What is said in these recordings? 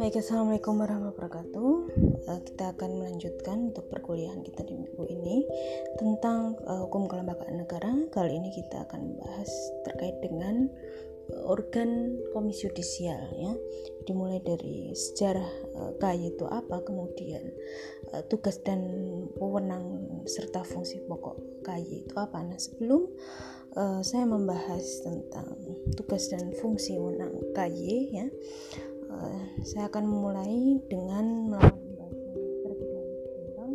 Baik, assalamualaikum warahmatullahi wabarakatuh. Uh, kita akan melanjutkan untuk perkuliahan kita di minggu ini tentang uh, hukum kelembagaan negara. Kali ini kita akan membahas terkait dengan uh, organ komisi yudisial ya. Dimulai dari sejarah uh, KY itu apa, kemudian tugas dan wewenang serta fungsi pokok KY itu apa. Nah, sebelum uh, saya membahas tentang tugas dan fungsi wewenang KY ya uh, saya akan memulai dengan melakukan pembahasan dahulu tentang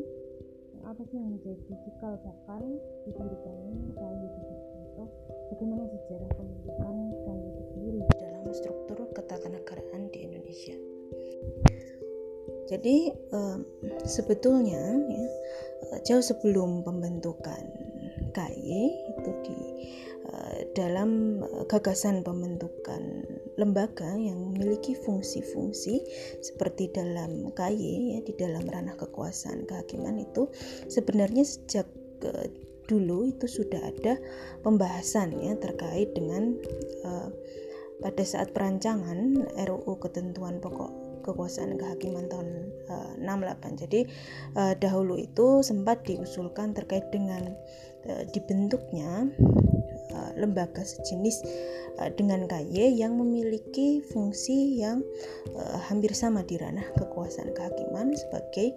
apa sih yang menjadi cikal bakal didirikannya KAI atau bagaimana sejarah pembentukan KAI itu sendiri dalam struktur ketatanegaraan di Indonesia. Jadi uh, sebetulnya ya jauh sebelum pembentukan KAI itu di dalam gagasan pembentukan lembaga yang memiliki fungsi-fungsi seperti dalam KY ya di dalam ranah kekuasaan kehakiman itu sebenarnya sejak uh, dulu itu sudah ada pembahasan ya terkait dengan uh, pada saat perancangan RUU ketentuan pokok kekuasaan kehakiman tahun uh, 68. Jadi uh, dahulu itu sempat diusulkan terkait dengan uh, dibentuknya uh, lembaga sejenis uh, dengan KY yang memiliki fungsi yang uh, hampir sama di ranah kekuasaan kehakiman sebagai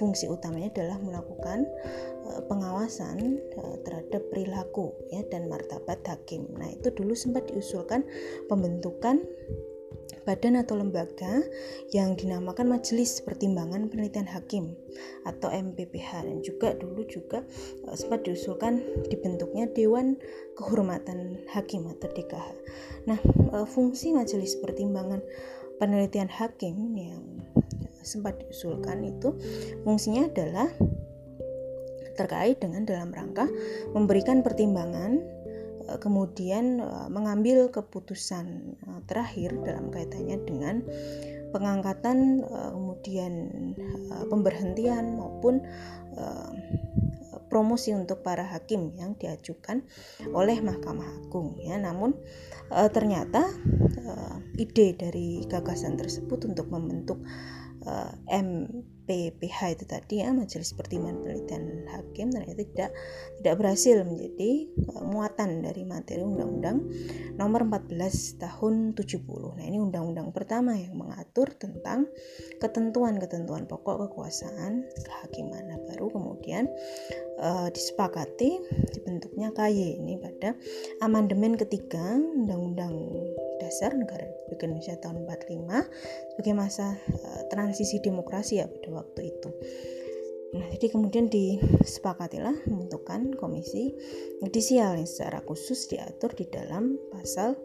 fungsi utamanya adalah melakukan pengawasan terhadap perilaku ya dan martabat hakim. Nah, itu dulu sempat diusulkan pembentukan badan atau lembaga yang dinamakan Majelis Pertimbangan Penelitian Hakim atau MPPH dan juga dulu juga uh, sempat diusulkan dibentuknya Dewan Kehormatan Hakim atau DKH. Nah, uh, fungsi Majelis Pertimbangan Penelitian Hakim yang sempat diusulkan itu fungsinya adalah terkait dengan dalam rangka memberikan pertimbangan kemudian eh, mengambil keputusan eh, terakhir dalam kaitannya dengan pengangkatan kemudian pemberhentian maupun promosi untuk para hakim yang diajukan oleh Mahkamah Agung ya. Namun ternyata ide dari gagasan tersebut untuk membentuk M PPH itu tadi ya Majelis Pertimbangan Penelitian Hakim ternyata tidak tidak berhasil menjadi uh, muatan dari materi Undang-Undang Nomor 14 Tahun 70. Nah ini undang-undang pertama yang mengatur tentang ketentuan-ketentuan pokok kekuasaan kehakiman. Nah baru kemudian uh, disepakati dibentuknya KY ini pada amandemen ketiga Undang-Undang Dasar Negara Republik Indonesia tahun 45 sebagai masa uh, transisi demokrasi ya pada waktu itu. Nah, jadi kemudian disepakatilah membentukkan komisi judisial yang secara khusus diatur di dalam pasal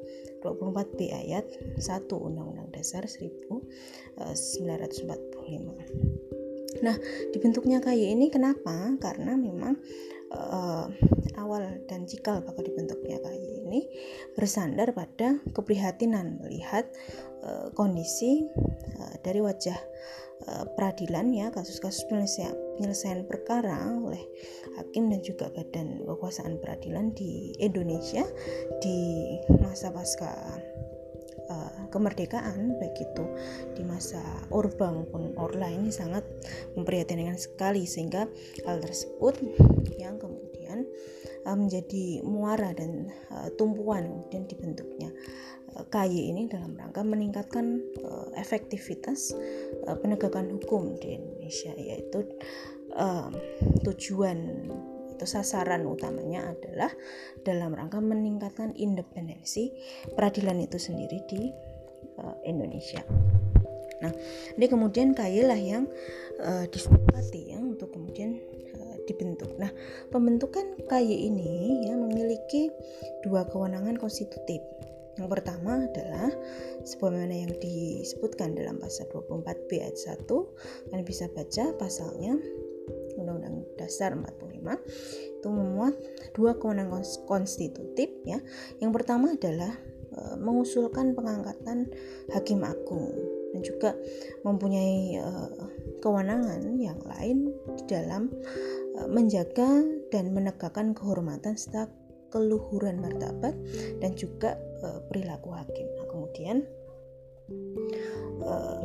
24B ayat 1 Undang-Undang Dasar 1945. Nah, dibentuknya KY ini kenapa? Karena memang uh, awal dan cikal bakal dibentuknya KY ini bersandar pada keprihatinan melihat uh, kondisi uh, dari wajah uh, peradilan ya kasus-kasus penyelesaian, penyelesaian perkara oleh hakim dan juga badan kekuasaan peradilan di Indonesia di masa pasca kemerdekaan baik itu di masa Orba maupun Orla ini sangat memprihatinkan sekali sehingga hal tersebut yang kemudian menjadi muara dan uh, tumpuan kemudian dibentuknya uh, KY ini dalam rangka meningkatkan efektivitas penegakan hukum di Indonesia yaitu tujuan atau sasaran utamanya adalah dalam rangka meningkatkan independensi peradilan itu sendiri di Indonesia. Nah, ini kemudian kailah yang uh, disepakati ya untuk kemudian dibentuk. Nah, pembentukan KY ini ya memiliki dua kewenangan konstitutif. Yang pertama adalah sebagaimana yang disebutkan dalam pasal 24B ayat 1. Kalian bisa baca pasalnya Undang-Undang Dasar 45 itu memuat dua kewenangan konstitutif ya. Yang pertama adalah e, mengusulkan pengangkatan hakim agung dan juga mempunyai e, kewenangan yang lain di dalam menjaga dan menegakkan kehormatan serta keluhuran martabat dan juga e, perilaku hakim. Nah, kemudian uh,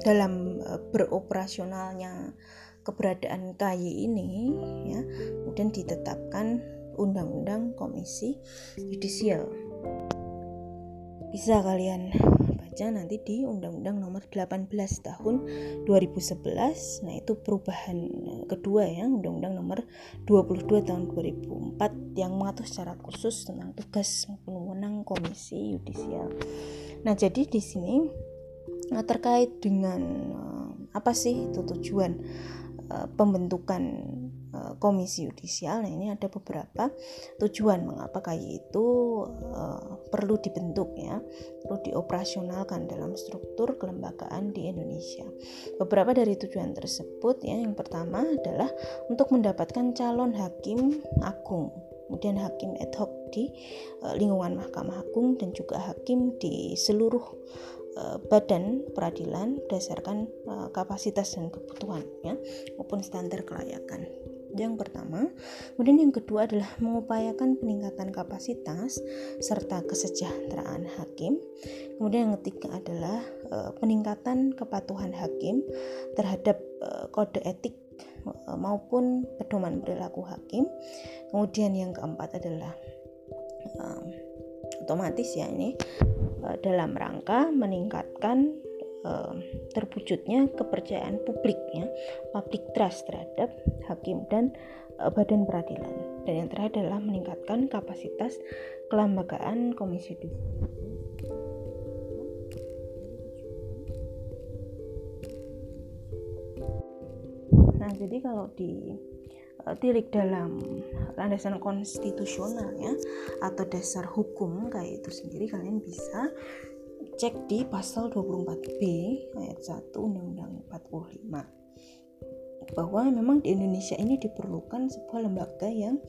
dalam uh, beroperasionalnya keberadaan KY ini ya kemudian ditetapkan undang-undang komisi yudisial bisa kalian baca nanti di Undang-Undang Nomor 18 Tahun 2011. Nah, itu perubahan kedua ya, Undang-Undang Nomor 22 Tahun 2004 yang mengatur secara khusus tentang tugas maupun wewenang Komisi Yudisial. Nah, jadi di sini nah, terkait dengan uh, apa sih itu tujuan pembentukan komisi yudisial. Nah, ini ada beberapa tujuan mengapa KY itu uh, perlu dibentuk ya, perlu dioperasionalkan dalam struktur kelembagaan di Indonesia. Beberapa dari tujuan tersebut ya, yang pertama adalah untuk mendapatkan calon hakim agung kemudian hakim ad hoc di uh, lingkungan Mahkamah Agung dan juga hakim di seluruh uh, badan peradilan berdasarkan kapasitas dan kebutuhan ya maupun standar kelayakan yang pertama. Kemudian yang kedua adalah mengupayakan peningkatan kapasitas serta kesejahteraan hakim. Kemudian yang ketiga adalah e, peningkatan kepatuhan hakim terhadap e, kode etik e, maupun pedoman perilaku hakim. Kemudian yang keempat adalah e, otomatis ya ini e, dalam rangka meningkatkan terwujudnya kepercayaan publiknya public trust terhadap hakim dan uh, badan peradilan. Dan yang terakhir adalah meningkatkan kapasitas kelembagaan komisi judisial Nah, jadi kalau di uh, tilik dalam landasan konstitusional ya atau dasar hukum kayak itu sendiri kalian bisa cek di pasal 24B ayat 1 Undang-Undang 45 bahwa memang di Indonesia ini diperlukan sebuah lembaga yang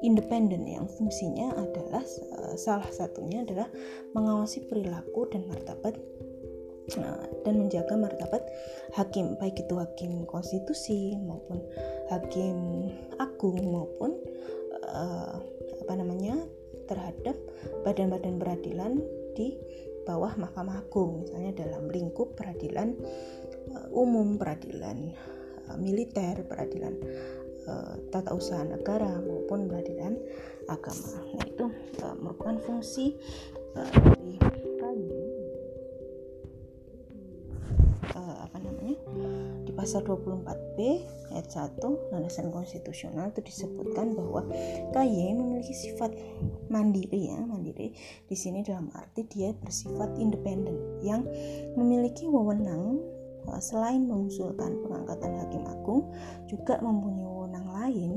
independen yang fungsinya adalah uh, salah satunya adalah mengawasi perilaku dan martabat uh, dan menjaga martabat hakim baik itu hakim konstitusi maupun hakim agung maupun uh, apa namanya terhadap badan-badan peradilan di bawah Mahkamah Agung misalnya dalam lingkup peradilan uh, umum peradilan uh, militer peradilan uh, tata usaha negara maupun peradilan agama. Nah itu merupakan fungsi dari pasal 24B ayat 1 landasan konstitusional itu disebutkan bahwa KY memiliki sifat mandiri ya mandiri di sini dalam arti dia bersifat independen yang memiliki wewenang uh, selain mengusulkan pengangkatan hakim agung juga mempunyai wewenang lain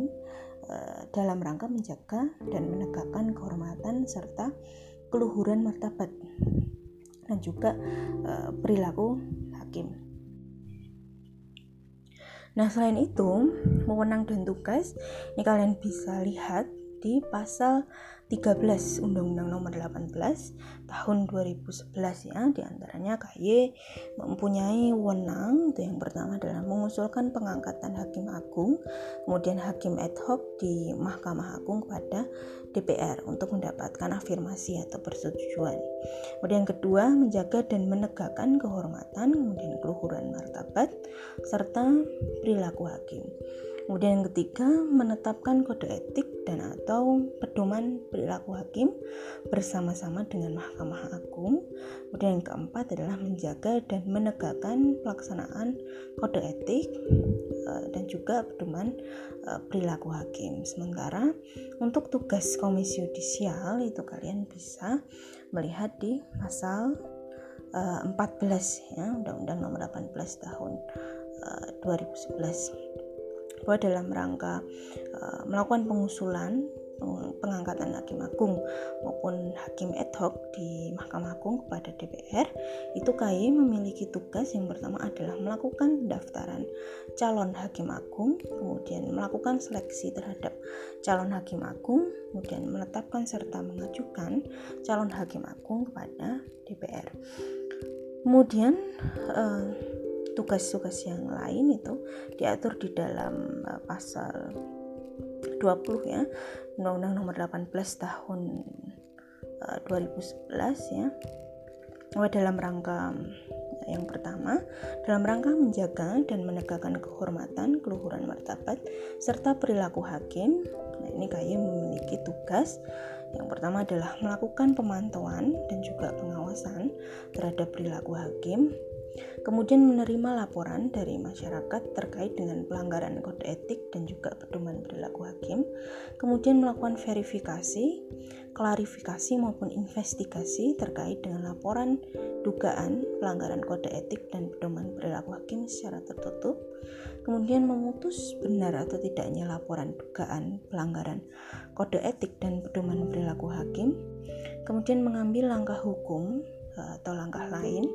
uh, dalam rangka menjaga dan menegakkan kehormatan serta keluhuran martabat dan juga uh, perilaku hakim. Nah, selain itu, wewenang dan tugas ini kalian bisa lihat di pasal 13 Undang-Undang Nomor 18 tahun 2011 ya di antaranya KY mempunyai wewenang itu yang pertama adalah mengusulkan pengangkatan hakim agung kemudian hakim ad hoc di Mahkamah Agung kepada DPR untuk mendapatkan afirmasi atau persetujuan. Kemudian kedua menjaga dan menegakkan kehormatan kemudian keluhuran martabat serta perilaku hakim Kemudian yang ketiga, menetapkan kode etik dan atau pedoman perilaku hakim bersama-sama dengan Mahkamah Agung. Kemudian yang keempat adalah menjaga dan menegakkan pelaksanaan kode etik eh, dan juga pedoman eh, perilaku hakim. Sementara untuk tugas Komisi Yudisial itu kalian bisa melihat di pasal 14 eh, ya Undang-Undang Nomor 18 tahun 2011 bahwa dalam rangka uh, melakukan pengusulan pengangkatan hakim agung maupun hakim ad hoc di Mahkamah Agung kepada DPR itu KY memiliki tugas yang pertama adalah melakukan pendaftaran calon hakim agung kemudian melakukan seleksi terhadap calon hakim agung kemudian menetapkan serta mengajukan calon hakim agung kepada DPR kemudian uh, tugas-tugas yang lain itu diatur di dalam uh, pasal 20 ya Undang-Undang Nomor 18 tahun uh, 2011 ya. Bahwa dalam rangka Yang pertama, dalam rangka menjaga dan menegakkan kehormatan, keluhuran martabat, serta perilaku hakim. Nah, ini KY memiliki tugas. Yang pertama adalah melakukan pemantauan dan juga pengawasan terhadap perilaku hakim, kemudian menerima laporan dari masyarakat terkait dengan pelanggaran kode etik dan juga pedoman perilaku hakim, kemudian melakukan verifikasi, klarifikasi maupun investigasi terkait dengan laporan dugaan pelanggaran kode etik dan pedoman perilaku hakim secara tertutup, kemudian memutus benar atau tidaknya laporan dugaan pelanggaran kode etik dan pedoman perilaku hakim, kemudian mengambil langkah hukum atau langkah lain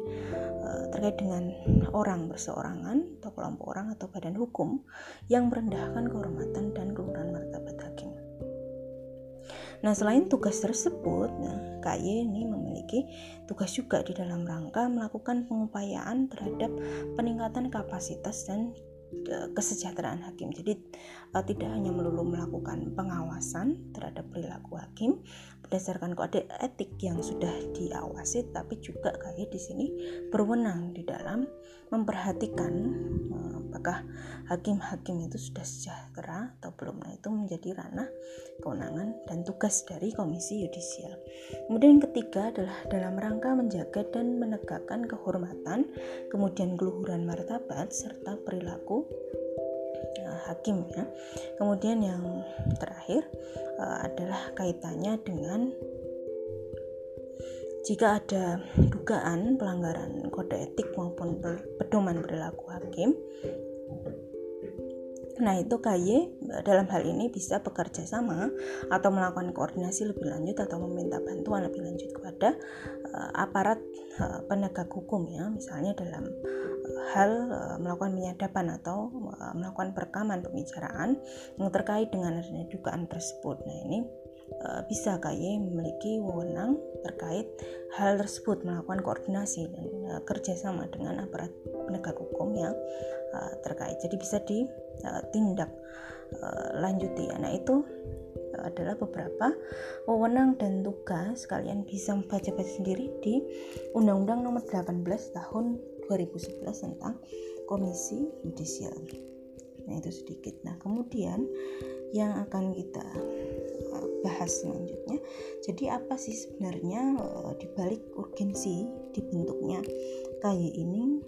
uh, terkait dengan orang berseorangan atau kelompok orang atau badan hukum yang merendahkan kehormatan dan keluhuran martabat hakim. Nah, selain tugas tersebut, nah, KY ini memiliki tugas juga di dalam rangka melakukan pengupayaan terhadap peningkatan kapasitas dan kesejahteraan hakim. Jadi uh, tidak hanya melulu melakukan pengawasan terhadap perilaku hakim berdasarkan kode etik yang sudah diawasi, tapi juga kayak di sini berwenang di dalam memperhatikan uh, apakah hakim-hakim itu sudah sejahtera atau belum. Nah itu menjadi ranah kewenangan dan tugas dari Komisi Yudisial. Kemudian yang ketiga adalah dalam rangka menjaga dan menegakkan kehormatan, kemudian keluhuran martabat serta perilaku hakim ya. Kemudian yang terakhir uh, adalah kaitannya dengan jika ada dugaan pelanggaran kode etik maupun pedoman perilaku hakim Nah, itu KY dalam hal ini bisa bekerja sama atau melakukan koordinasi lebih lanjut atau meminta bantuan lebih lanjut kepada uh, aparat uh, penegak hukum ya, misalnya dalam hal uh, melakukan penyadapan atau uh, melakukan perekaman pembicaraan yang terkait dengan adanya dugaan tersebut. Nah, ini uh, bisa KY memiliki wewenang terkait hal tersebut melakukan koordinasi dan kerjasama dengan aparat penegak hukum yang terkait. Jadi bisa di tindak uh, lanjuti. Nah itu adalah beberapa wewenang dan tugas kalian bisa membaca-baca sendiri di Undang-Undang Nomor 18 Tahun 2011 tentang Komisi Yudisial. Nah itu sedikit. Nah kemudian yang akan kita bahas selanjutnya. Jadi apa sih sebenarnya uh, dibalik urgensi dibentuknya KY ini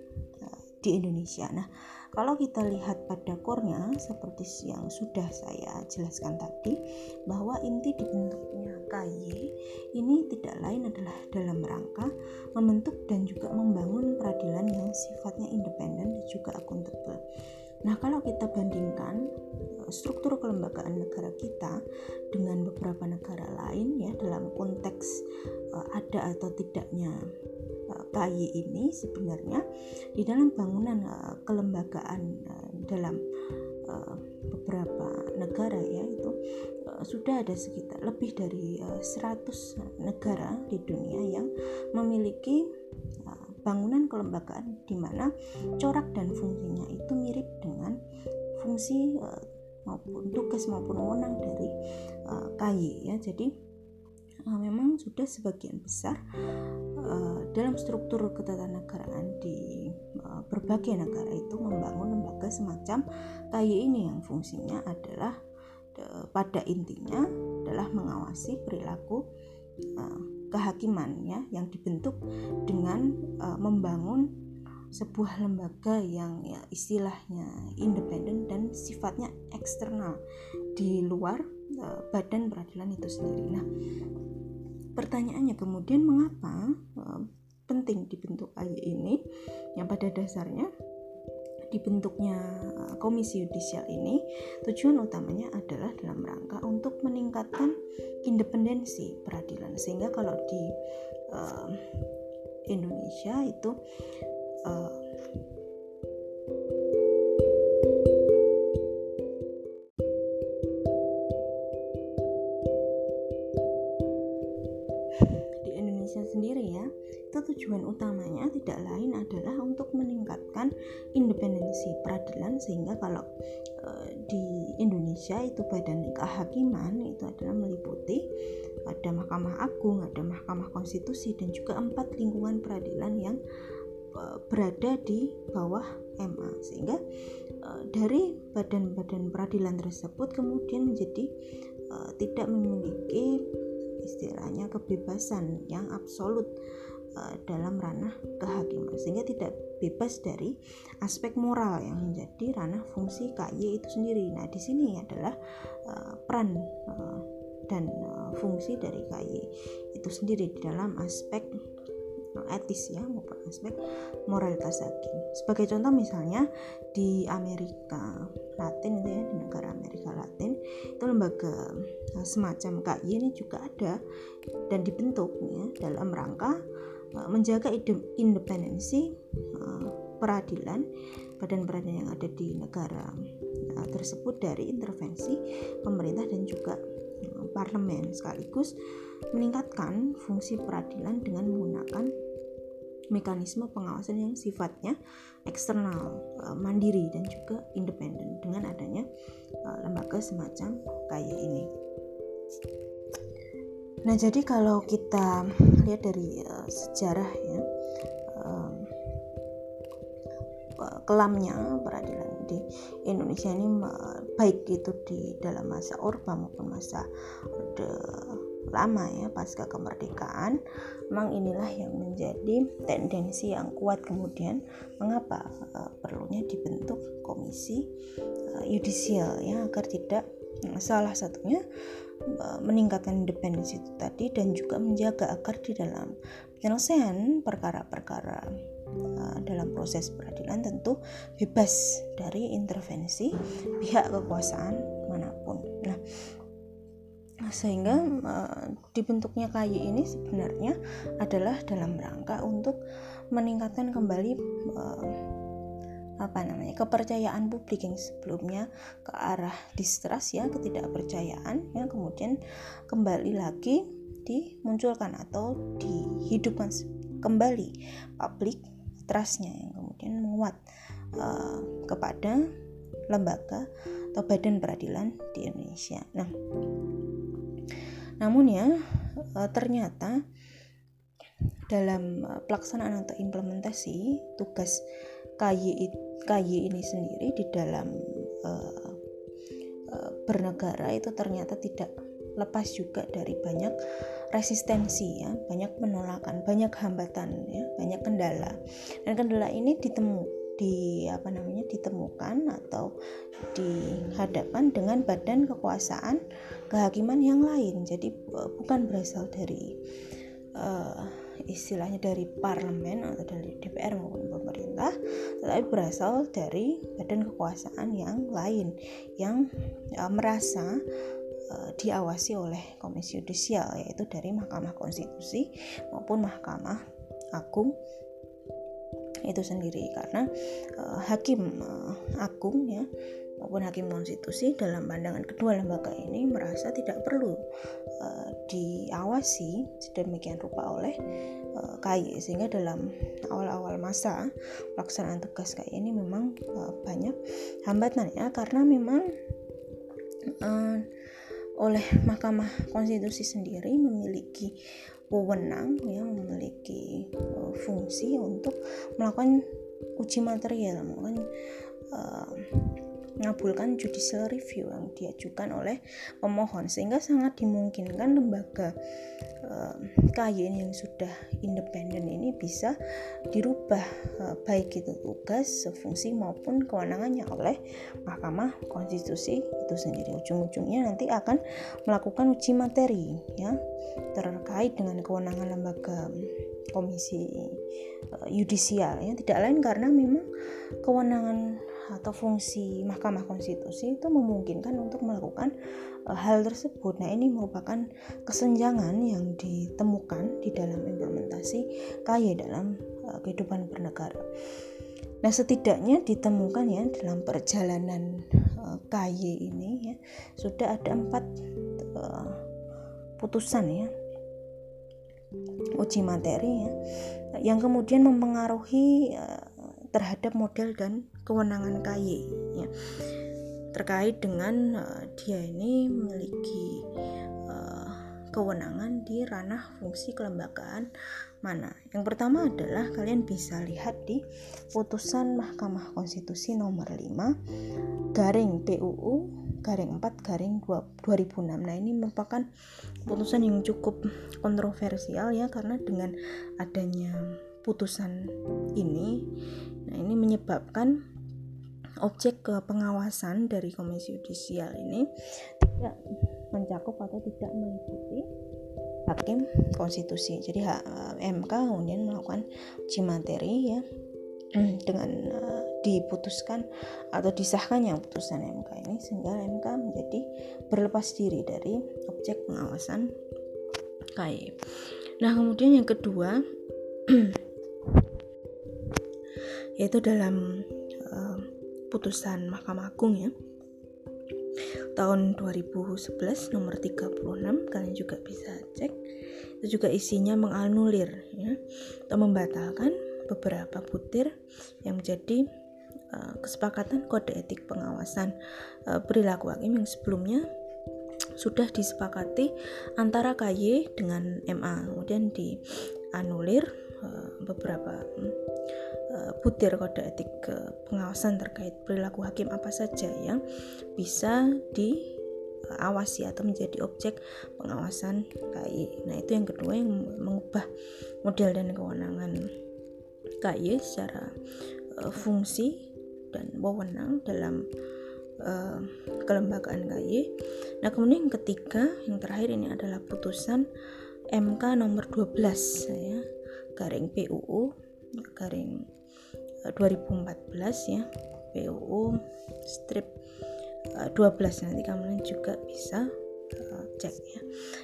di Indonesia? Nah kalau kita lihat pada core-nya seperti yang sudah saya jelaskan tadi bahwa inti dibentuknya KY ini tidak lain adalah dalam rangka membentuk dan juga membangun peradilan yang sifatnya independen dan juga akuntabel. Nah, kalau kita bandingkan eh, struktur kelembagaan negara kita dengan beberapa negara lain ya dalam konteks uh, ada atau tidaknya KY ini sebenarnya di dalam bangunan uh, kelembagaan uh, dalam uh, beberapa negara ya itu uh, sudah ada sekitar lebih dari uh, 100 negara di dunia yang memiliki uh, bangunan kelembagaan di mana corak dan fungsinya itu mirip dengan fungsi uh, maupun tugas maupun wewenang dari uh, KY ya. Jadi uh, memang sudah sebagian besar uh, dalam struktur ketatanegaraan di uh, berbagai negara itu membangun lembaga semacam KY ini yang fungsinya adalah uh, pada intinya adalah mengawasi perilaku uh, kehakiman ya yang dibentuk dengan uh, membangun sebuah lembaga yang ya istilahnya independen dan sifatnya eksternal di luar badan peradilan itu sendiri. Nah, Pertanyaannya kemudian mengapa uh, penting dibentuk AY ini? Yang pada dasarnya dibentuknya eh, komisi yudisial ini tujuan utamanya adalah dalam rangka untuk meningkatkan independensi peradilan sehingga kalau di uh, Indonesia itu uh, Itu badan kehakiman itu adalah meliputi ada Mahkamah Agung, ada Mahkamah Konstitusi dan juga empat lingkungan peradilan yang uh, berada di bawah MA sehingga uh, dari badan-badan peradilan tersebut kemudian menjadi uh, tidak memiliki istilahnya kebebasan yang absolut dalam ranah kehakiman. Sehingga tidak bebas dari aspek moral yang menjadi ranah fungsi KY itu sendiri. Nah, di sini adalah uh, peran uh, dan uh, fungsi dari KY itu sendiri di dalam aspek etis ya maupun aspek moralitas hakim. Sebagai contoh misalnya di Amerika Latin ya di negara Amerika Latin itu lembaga semacam KI ini juga ada dan dibentuk ya dalam rangka menjaga independensi uh, peradilan badan peradilan yang ada di negara uh, tersebut dari intervensi pemerintah dan juga parlemen sekaligus meningkatkan fungsi peradilan dengan menggunakan mekanisme pengawasan yang sifatnya eksternal, eh, mandiri dan juga independen dengan adanya eh, lembaga semacam kayak ini. Nah, jadi kalau kita lihat dari uh, sejarah ya uh, kelamnya peradilan di Indonesia ini baik itu di dalam masa Orba maupun masa Orde lama ya pasca kemerdekaan memang inilah yang menjadi tendensi yang kuat. Kemudian mengapa uh, perlunya dibentuk komisi uh, yudisial ya agar tidak salah satunya uh, meningkatkan independensi itu tadi dan juga menjaga agar di dalam penyelesaian perkara-perkara uh, dalam proses peradilan tentu bebas dari intervensi pihak kekuasaan mana pun. Nah, sehingga uh, dibentuknya KY ini sebenarnya adalah dalam rangka untuk meningkatkan kembali apa namanya kepercayaan publik yang sebelumnya ke arah distrust ya ketidakpercayaan ya kemudian kembali lagi dimunculkan atau dihidupkan kembali publik trustnya yang kemudian menguat uh, kepada lembaga atau badan peradilan di Indonesia. Nah, namun ya eh, ternyata dalam eh, pelaksanaan atau implementasi tugas KY, KY ini sendiri di dalam uh, uh, bernegara itu ternyata tidak lepas juga dari banyak resistensi ya, banyak penolakan, banyak hambatan ya, banyak kendala. Dan kendala ini ditemu di apa namanya ditemukan atau dihadapkan dengan badan kekuasaan kehakiman yang lain jadi bukan berasal dari uh, istilahnya dari parlemen atau dari DPR maupun pemerintah tetapi berasal dari badan kekuasaan yang lain yang uh, merasa uh, diawasi oleh komisi yudisial yaitu dari Mahkamah Konstitusi maupun Mahkamah Agung itu sendiri. Karena uh, hakim uh, agung ya maupun hakim konstitusi dalam pandangan kedua lembaga ini merasa tidak perlu uh, diawasi sedemikian rupa oleh uh, KY sehingga dalam awal-awal masa pelaksanaan tugas KY ini memang uh, banyak hambatan ya karena memang uh, oleh Mahkamah Konstitusi sendiri memiliki wewenang yang memiliki uh, fungsi untuk melakukan uji material melakukan uh, mengabulkan judicial review yang diajukan oleh pemohon sehingga sangat dimungkinkan lembaga uh, KY yang sudah independen ini bisa dirubah uh, baik itu tugas, fungsi maupun kewenangannya oleh Mahkamah Konstitusi itu sendiri. Ujung-ujungnya nanti akan melakukan uji materi ya terkait dengan kewenangan lembaga komisi uh, yudisial ya. Tidak lain karena memang kewenangan atau fungsi Mahkamah Konstitusi itu memungkinkan untuk melakukan uh, hal tersebut. Nah, ini merupakan kesenjangan yang ditemukan di dalam implementasi KY dalam uh, kehidupan bernegara. Nah, setidaknya ditemukan ya dalam perjalanan uh, KY ini ya sudah ada empat putusan ya uji materi ya yang kemudian mempengaruhi uh, terhadap model dan kewenangan KY ya terkait dengan uh, dia ini memiliki uh, kewenangan di ranah fungsi kelembagaan mana. Yang pertama adalah kalian bisa lihat di putusan Mahkamah Konstitusi nomor 5 garing PUU garing 4 garing 2006. Nah, ini merupakan putusan yang cukup kontroversial ya karena dengan adanya putusan ini nah ini menyebabkan objek pengawasan dari Komisi Yudisial ini tidak mencakup atau tidak mengikuti hakim konstitusi. Jadi MK kemudian melakukan uji materi ya dengan uh, diputuskan atau disahkannya putusan MK ini sehingga MK menjadi berlepas diri dari objek pengawasan KY. Nah, kemudian yang kedua yaitu dalam putusan Mahkamah Agung ya. Tahun 2011 nomor 36 kalian juga bisa cek. Itu juga isinya menganulir ya atau membatalkan beberapa butir yang menjadi uh, kesepakatan kode etik pengawasan uh, perilaku hakim yang sebelumnya sudah disepakati antara KY dengan MA kemudian dianulir uh, beberapa uh, butir kode etik pengawasan terkait perilaku hakim apa saja yang bisa diawasi atau menjadi objek pengawasan KI. Nah, itu yang kedua yang mengubah model dan kewenangan KY secara uh, fungsi dan wewenang dalam uh, kelembagaan KY. Nah, kemudian yang ketiga, yang terakhir ini adalah putusan MK nomor 12 ya, garing PUU garing 2014 eh, ya PUU strip 12 nanti kalian juga bisa uh, cek ya.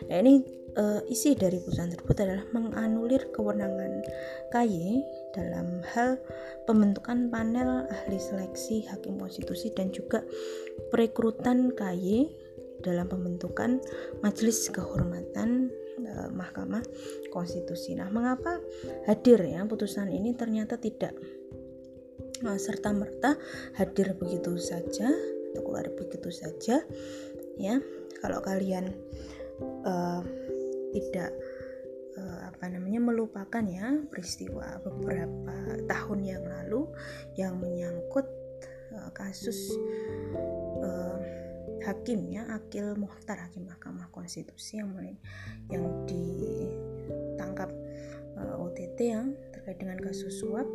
Nah, ini uh, isi dari putusan tersebut adalah menganulir kewenangan KY dalam hal pembentukan panel ahli seleksi hakim konstitusi dan juga perekrutan KY dalam pembentukan majelis kehormatan uh, Mahkamah Konstitusi. Nah, mengapa hadir ya putusan ini ternyata tidak serta merta hadir begitu saja atau keluar begitu saja ya. Kalau kalian uh, tidak uh, apa namanya melupakan ya peristiwa beberapa tahun yang lalu yang menyangkut uh, kasus uh, hakim ya Akil Muhtar hakim Mahkamah Konstitusi yang mulai yang ditangkap uh, OTT yang terkait dengan kasus suap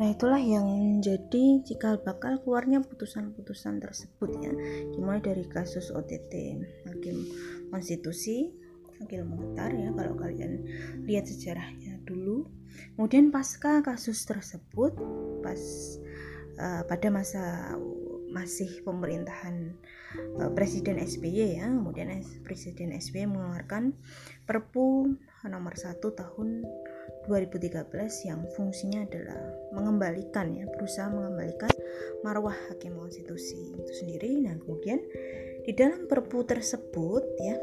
Nah itulah yang menjadi cikal bakal keluarnya putusan-putusan tersebut ya. Dimulai dari kasus OTT Hakim Konstitusi Akil Muhtar ya kalau kalian lihat sejarahnya dulu. Kemudian pasca kasus tersebut pas uh, pada masa masih pemerintahan uh, Presiden SBY ya kemudian Presiden SBY mengeluarkan Perpu nomor 1 tahun 2013 yang fungsinya adalah mengembalikan ya berusaha mengembalikan marwah hakim konstitusi itu sendiri nah kemudian di dalam perpu tersebut ya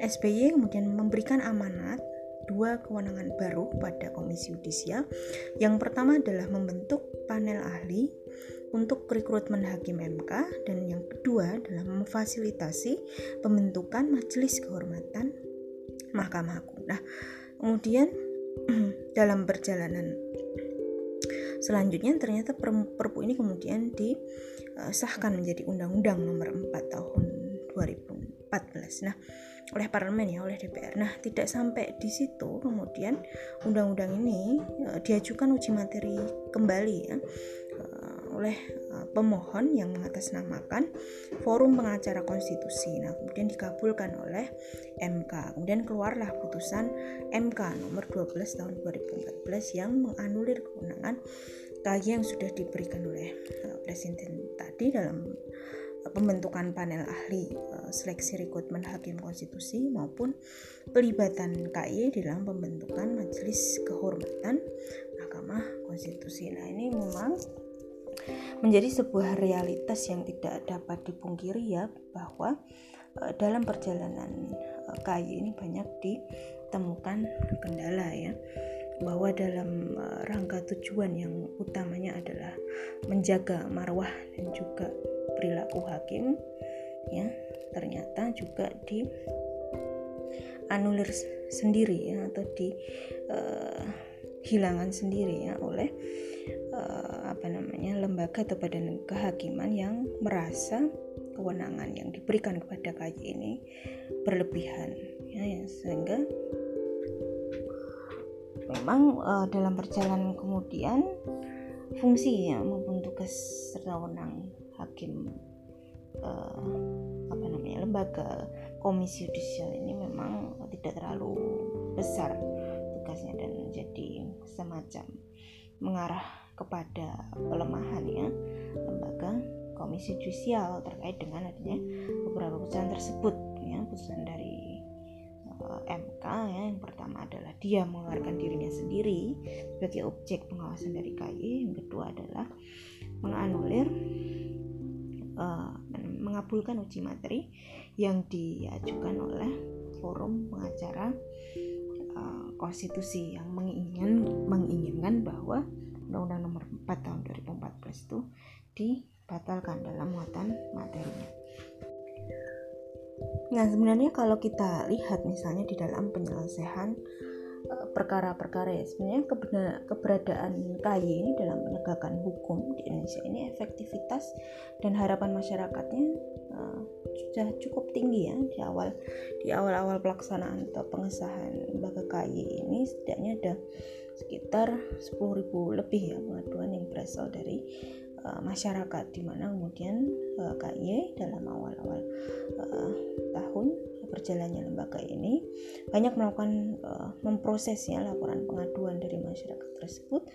SBY kemudian memberikan amanat dua kewenangan baru pada Komisi Yudisial. Yang pertama adalah membentuk panel ahli untuk rekrutmen hakim MK dan yang kedua adalah memfasilitasi pembentukan majelis kehormatan Mahkamah Agung. Nah, kemudian dalam perjalanan selanjutnya ternyata perpu ini kemudian disahkan menjadi undang-undang nomor 4 tahun 2014. Nah, oleh parlemen ya, oleh DPR. Nah, tidak sampai di situ kemudian undang-undang ini uh, diajukan uji materi kembali ya oleh uh, pemohon yang mengatasnamakan Forum Pengacara Konstitusi. Nah, kemudian dikabulkan oleh MK. Kemudian keluarlah putusan MK nomor 12 tahun 2014 yang menganulir kewenangan KY yang sudah diberikan oleh uh, Presiden tadi dalam pembentukan panel ahli seleksi rekrutmen hakim konstitusi maupun pelibatan KY dalam pembentukan majelis kehormatan Mahkamah Konstitusi. Nah, ini memang menjadi sebuah realitas yang tidak dapat dipungkiri ya bahwa uh, dalam perjalanan uh, KY ini banyak ditemukan kendala ya bahwa dalam uh, rangka tujuan yang utamanya adalah menjaga marwah dan juga perilaku hakim ya ternyata juga di anulir sendiri ya atau di uh, hilangkan sendiri ya oleh apa namanya lembaga atau badan kehakiman yang merasa kewenangan yang diberikan kepada KY ini berlebihan ya, ya. Sehingga memang uh, dalam perjalanan kemudian fungsi ya maupun tugas serta wewenang hakim uh, apa namanya lembaga komisi yudisial ini memang tidak terlalu besar tugasnya dan menjadi semacam mengarah kepada pelemahan ya lembaga komisi judisial terkait dengan adanya beberapa putusan tersebut ya putusan dari eh, MK ya. Yang pertama adalah dia mengeluarkan dirinya sendiri sebagai objek pengawasan dari KY yang kedua adalah menganulir uh, mengabulkan uji materi yang diajukan oleh forum pengacara uh, konstitusi yang menginginkan menginginkan bahwa Undang-Undang Nomor 4 Tahun 2014 itu dibatalkan dalam muatan materinya. Nah, sebenarnya kalau kita lihat misalnya di dalam penyelesaian eh, perkara-perkara ya sebenarnya keberadaan KY ini dalam penegakan hukum di Indonesia ini efektivitas dan harapan masyarakatnya uh, sudah cukup tinggi ya di awal di awal-awal pelaksanaan atau pengesahan lembaga KY ini setidaknya ada sekitar 10.000 lebih ya pengaduan yang berasal dari uh, masyarakat di mana kemudian uh, KY dalam awal-awal uh, tahun berjalannya lembaga ini banyak melakukan uh, memprosesnya laporan pengaduan dari masyarakat tersebut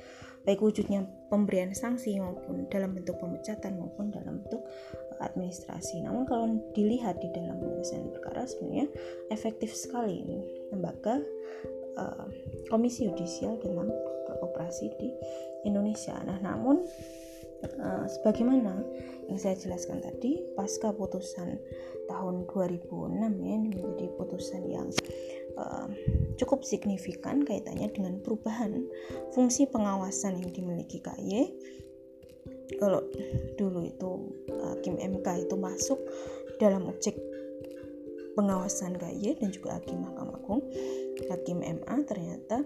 baik wujudnya pemberian sanksi maupun dalam bentuk pemecatan maupun dalam bentuk administrasi. Namun kalau dilihat di dalam penyelesaian perkara sebenarnya efektif sekali ini lembaga uh, komisi yudisial dalam beroperasi di Indonesia. Nah, namun uh, sebagaimana yang saya jelaskan tadi, pasca putusan tahun 2006 ya ini menjadi putusan yang uh, cukup signifikan kaitannya dengan perubahan fungsi pengawasan yang dimiliki KY kalau dulu itu hakim MK itu masuk dalam objek pengawasan KY dan juga hakim Mahkamah Agung hakim MA ternyata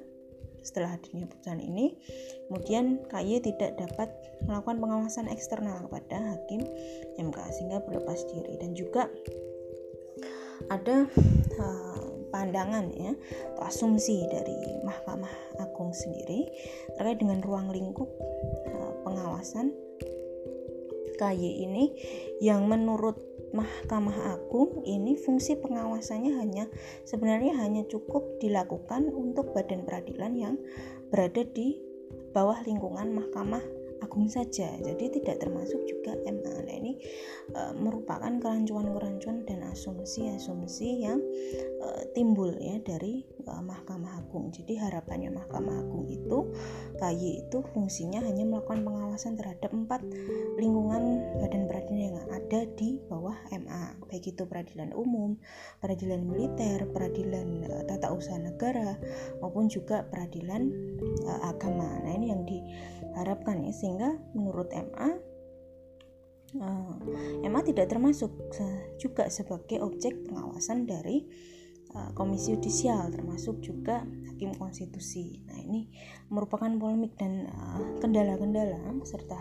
setelah hadirnya putusan ini kemudian KY tidak dapat melakukan pengawasan eksternal kepada hakim MK sehingga berlepas diri. Dan juga ada uh, pandangan ya atau asumsi dari Mahkamah Agung sendiri terkait dengan ruang lingkup uh, pengawasan KY ini yang menurut Mahkamah Agung ini fungsi pengawasannya hanya sebenarnya hanya cukup dilakukan untuk badan peradilan yang berada di bawah lingkungan Mahkamah agung saja. Jadi tidak termasuk juga MA nah ini e, merupakan kerancuan-kerancuan dan asumsi-asumsi yang e, timbul ya dari e, Mahkamah Agung. Jadi harapannya Mahkamah Agung itu KY itu fungsinya hanya melakukan pengawasan terhadap empat lingkungan badan peradilan yang ada di bawah MA baik itu peradilan umum peradilan militer peradilan e, tata usaha negara maupun juga peradilan e, agama. Nah ini yang diharapkan ya sehingga menurut MA uh, MA tidak termasuk juga sebagai objek pengawasan dari uh, komisi yudisial termasuk juga hakim konstitusi. Nah, ini merupakan polemik dan eh, kendala-kendala uh, serta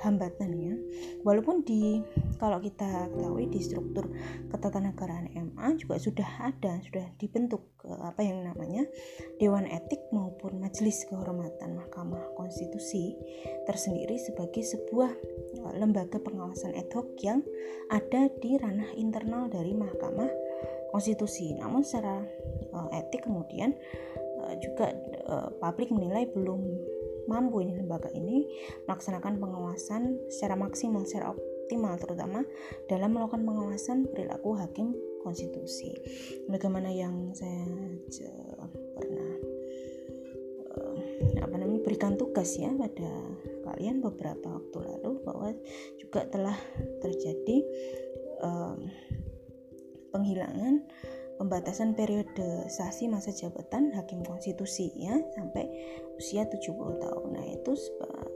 hambatannya walaupun di kalau kita ketahui di struktur ketatanegaraan MA juga sudah ada sudah dibentuk apa yang namanya Dewan Etik maupun Majelis Kehormatan Mahkamah Konstitusi tersendiri sebagai sebuah e, lembaga pengawasan ad hoc yang ada di ranah internal dari Mahkamah Konstitusi. Namun secara e, etik kemudian juga publik menilai belum mampu ini lembaga ini melaksanakan pengawasan secara maksimal, secara optimal terutama dalam melakukan pengawasan perilaku hakim konstitusi. Bagaimana yang saya pernah uh, apa namanya berikan tugas ya pada kalian beberapa waktu lalu bahwa juga telah terjadi um, penghilangan pembatasan periode sasi masa jabatan hakim konstitusi ya sampai usia 70 tahun. Nah, itu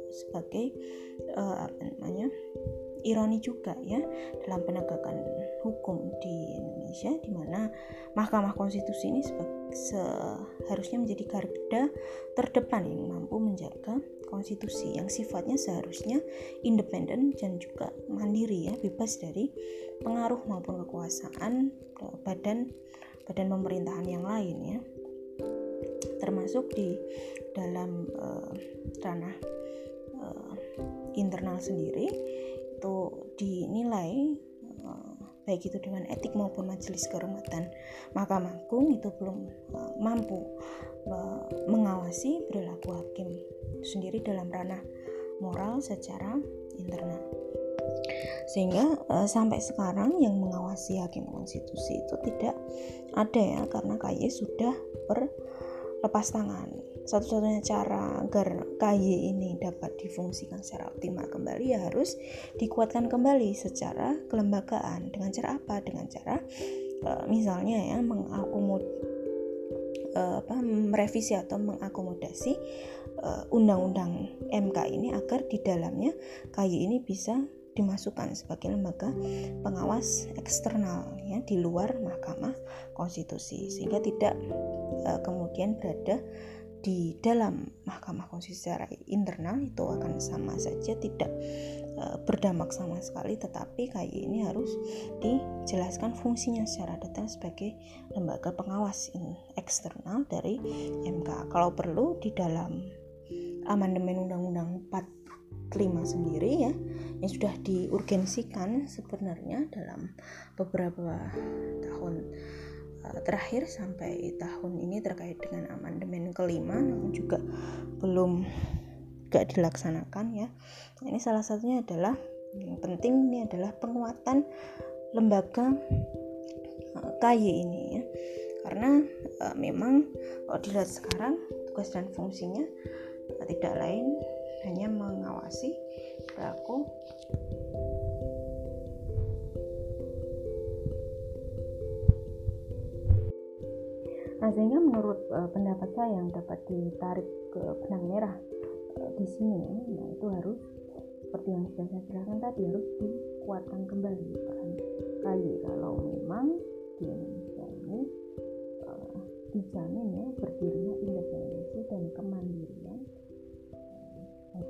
sebagai uh, apa namanya? ironi juga ya dalam penegakan hukum di Indonesia di mana Mahkamah Konstitusi ini seharusnya menjadi garda terdepan yang mampu menjaga konstitusi yang sifatnya seharusnya independen dan juga mandiri ya bebas dari pengaruh maupun kekuasaan badan badan pemerintahan yang lain ya. Termasuk di dalam uh, ranah uh, internal sendiri itu dinilai uh, baik itu dengan etik maupun majelis kehormatan Mahkamah Agung itu belum uh, mampu uh, mengawasi perilaku hakim sendiri dalam ranah moral secara internal. Sehingga uh, sampai sekarang yang mengawasi hakim konstitusi itu tidak ada ya karena KY sudah berlepas tangan satu-satunya cara agar KY ini dapat difungsikan secara optimal kembali ya harus dikuatkan kembali secara kelembagaan. Dengan cara apa? Dengan cara uh, misalnya ya mengakomod uh, apa merevisi atau mengakomodasi undang-undang uh, MK ini agar di dalamnya KY ini bisa dimasukkan sebagai lembaga pengawas eksternal ya di luar Mahkamah Konstitusi. Sehingga tidak uh, kemudian berada di dalam Mahkamah Konstitusi secara internal itu akan sama saja tidak uh, berdampak sama sekali tetapi kayak ini harus dijelaskan fungsinya secara detail sebagai lembaga pengawas eksternal dari MK kalau perlu di dalam amandemen Undang-Undang 45 sendiri ya yang sudah diurgensikan sebenarnya dalam beberapa tahun terakhir sampai tahun ini terkait dengan amandemen kelima namun juga belum gak dilaksanakan ya. Ini salah satunya adalah yang penting ini adalah penguatan lembaga uh, KY ini ya. Karena uh, memang kalau dilihat sekarang tugas dan fungsinya tidak lain hanya mengawasi perilaku Nah, sehingga menurut uh, pendapat saya yang dapat ditarik ke benang merah uh, di sini, nah itu harus seperti yang sudah saya jelaskan tadi harus dikuatkan kembali peran kali kalau memang di Indonesia ini uh, dijamin ya berdirinya independensi dan kemandirian uh,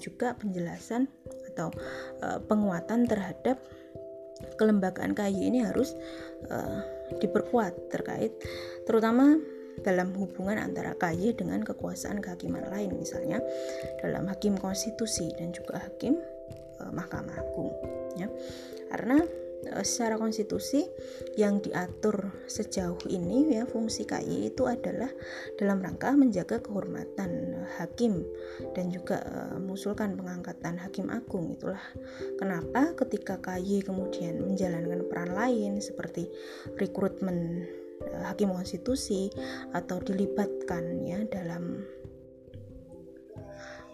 juga penjelasan atau uh, penguatan terhadap kelembagaan KY ini harus uh, diperkuat terkait terutama dalam hubungan antara KY dengan kekuasaan kehakiman lain misalnya dalam hakim konstitusi dan juga hakim uh, Mahkamah Agung ya. Karena secara konstitusi yang diatur sejauh ini ya fungsi KY itu adalah dalam rangka menjaga kehormatan hakim dan juga uh, mengusulkan pengangkatan hakim agung itulah. Kenapa? Ketika KY kemudian menjalankan peran lain seperti rekrutmen uh, hakim konstitusi atau dilibatkan ya dalam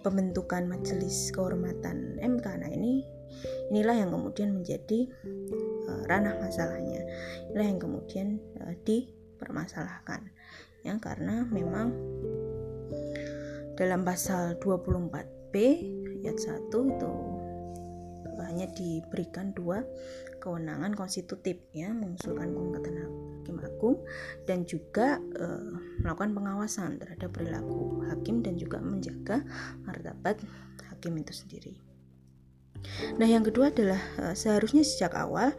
pembentukan majelis kehormatan MK nah ini inilah yang kemudian menjadi uh, ranah masalahnya inilah yang kemudian uh, dipermasalahkan ya karena memang dalam pasal 24B ayat 1 itu hanya diberikan dua kewenangan konstitutif ya mengusulkan pengangkatan hakim agung dan juga e, melakukan pengawasan terhadap perilaku hakim dan juga menjaga martabat hakim itu sendiri. Nah, yang kedua adalah uh, seharusnya sejak awal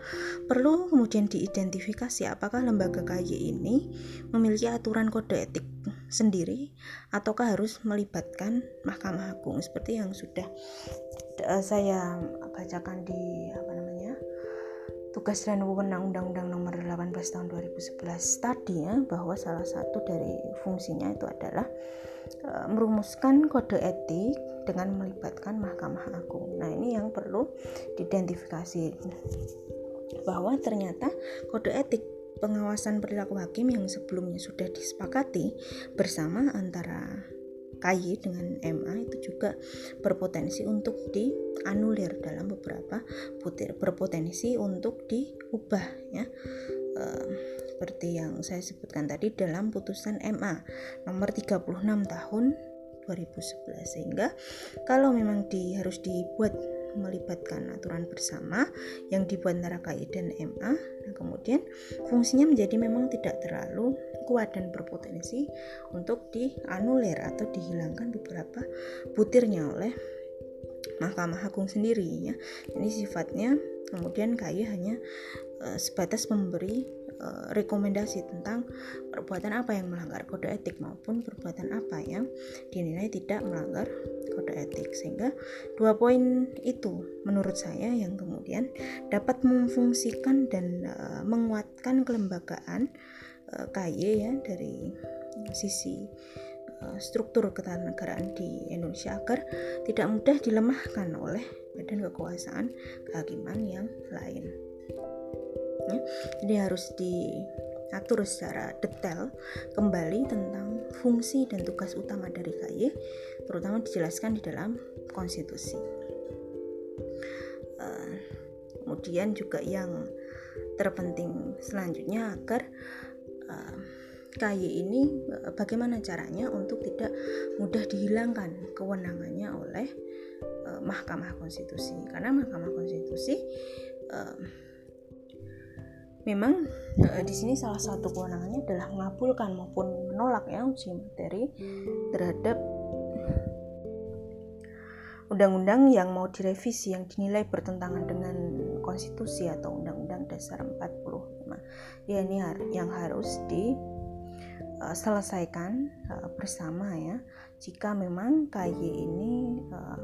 perlu kemudian diidentifikasi apakah lembaga KY ini memiliki aturan kode etik sendiri ataukah harus melibatkan Mahkamah Agung. Seperti yang sudah uh, saya bacakan di apa namanya tugas dan wewenang Undang-Undang Nomor 18 Tahun 2011 tadi ya bahwa salah satu dari fungsinya itu adalah e, merumuskan kode etik dengan melibatkan Mahkamah Agung. Nah, ini yang perlu diidentifikasi bahwa ternyata kode etik pengawasan perilaku hakim yang sebelumnya sudah disepakati bersama antara KY dengan MA itu juga berpotensi untuk dianulir dalam beberapa butir berpotensi untuk diubah ya e, seperti yang saya sebutkan tadi dalam putusan MA nomor 36 tahun 2011 sehingga kalau memang di harus dibuat melibatkan aturan bersama yang dibuat antara KI dan MA. Nah, kemudian fungsinya menjadi memang tidak terlalu kuat dan berpotensi untuk dianulir atau dihilangkan beberapa butirnya oleh Mahkamah Agung sendiri ya. Ini sifatnya kemudian KAI hanya uh, sebatas memberi uh, rekomendasi tentang perbuatan apa yang melanggar kode etik maupun perbuatan apa yang dinilai tidak melanggar kode etik. Sehingga dua poin itu menurut saya yang kemudian dapat memfungsikan dan uh, menguatkan kelembagaan uh, KY ya dari sisi struktur ketatanegaraan di Indonesia agar tidak mudah dilemahkan oleh badan kekuasaan kehakiman yang lain ya. Jadi harus diatur secara detail kembali tentang fungsi dan tugas utama dari KY, terutama dijelaskan di dalam konstitusi. Uh, kemudian juga yang terpenting selanjutnya agar uh, KY ini uh, bagaimana caranya untuk tidak mudah dihilangkan kewenangannya oleh Mahkamah Konstitusi karena Mahkamah Konstitusi memang e, di sini salah satu kewenangannya adalah mengabulkan maupun menolak ya uji materi terhadap undang-undang yang mau direvisi yang dinilai bertentangan dengan konstitusi atau undang-undang dasar 45 ya ini yang harus diselesaikan e, uh, bersama ya. Jika memang KY ini uh,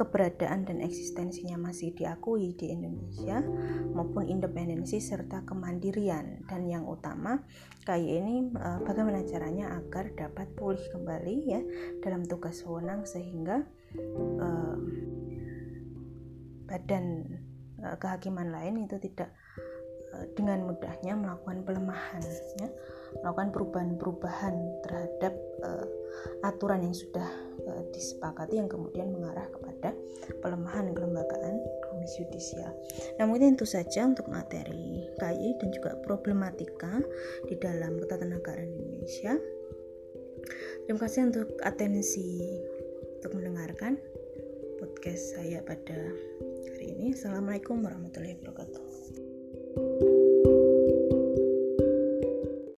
keberadaan dan eksistensinya masih diakui di Indonesia maupun independensi serta kemandirian. Dan yang utama KY ini uh, bagaimana caranya agar dapat pulih kembali ya dalam tugas wewenang sehingga uh, badan uh, kehakiman lain itu tidak dengan mudahnya melakukan pelemahan ya melakukan perubahan-perubahan terhadap aturan yang sudah uh, disepakati yang kemudian mengarah kepada pelemahan kelembagaan komisi yudisial. Mungkin itu saja untuk materi KY dan juga problematika di dalam ketatanegaraan Indonesia. Terima kasih untuk atensi untuk mendengarkan podcast saya pada hari ini. Assalamualaikum warahmatullahi wabarakatuh.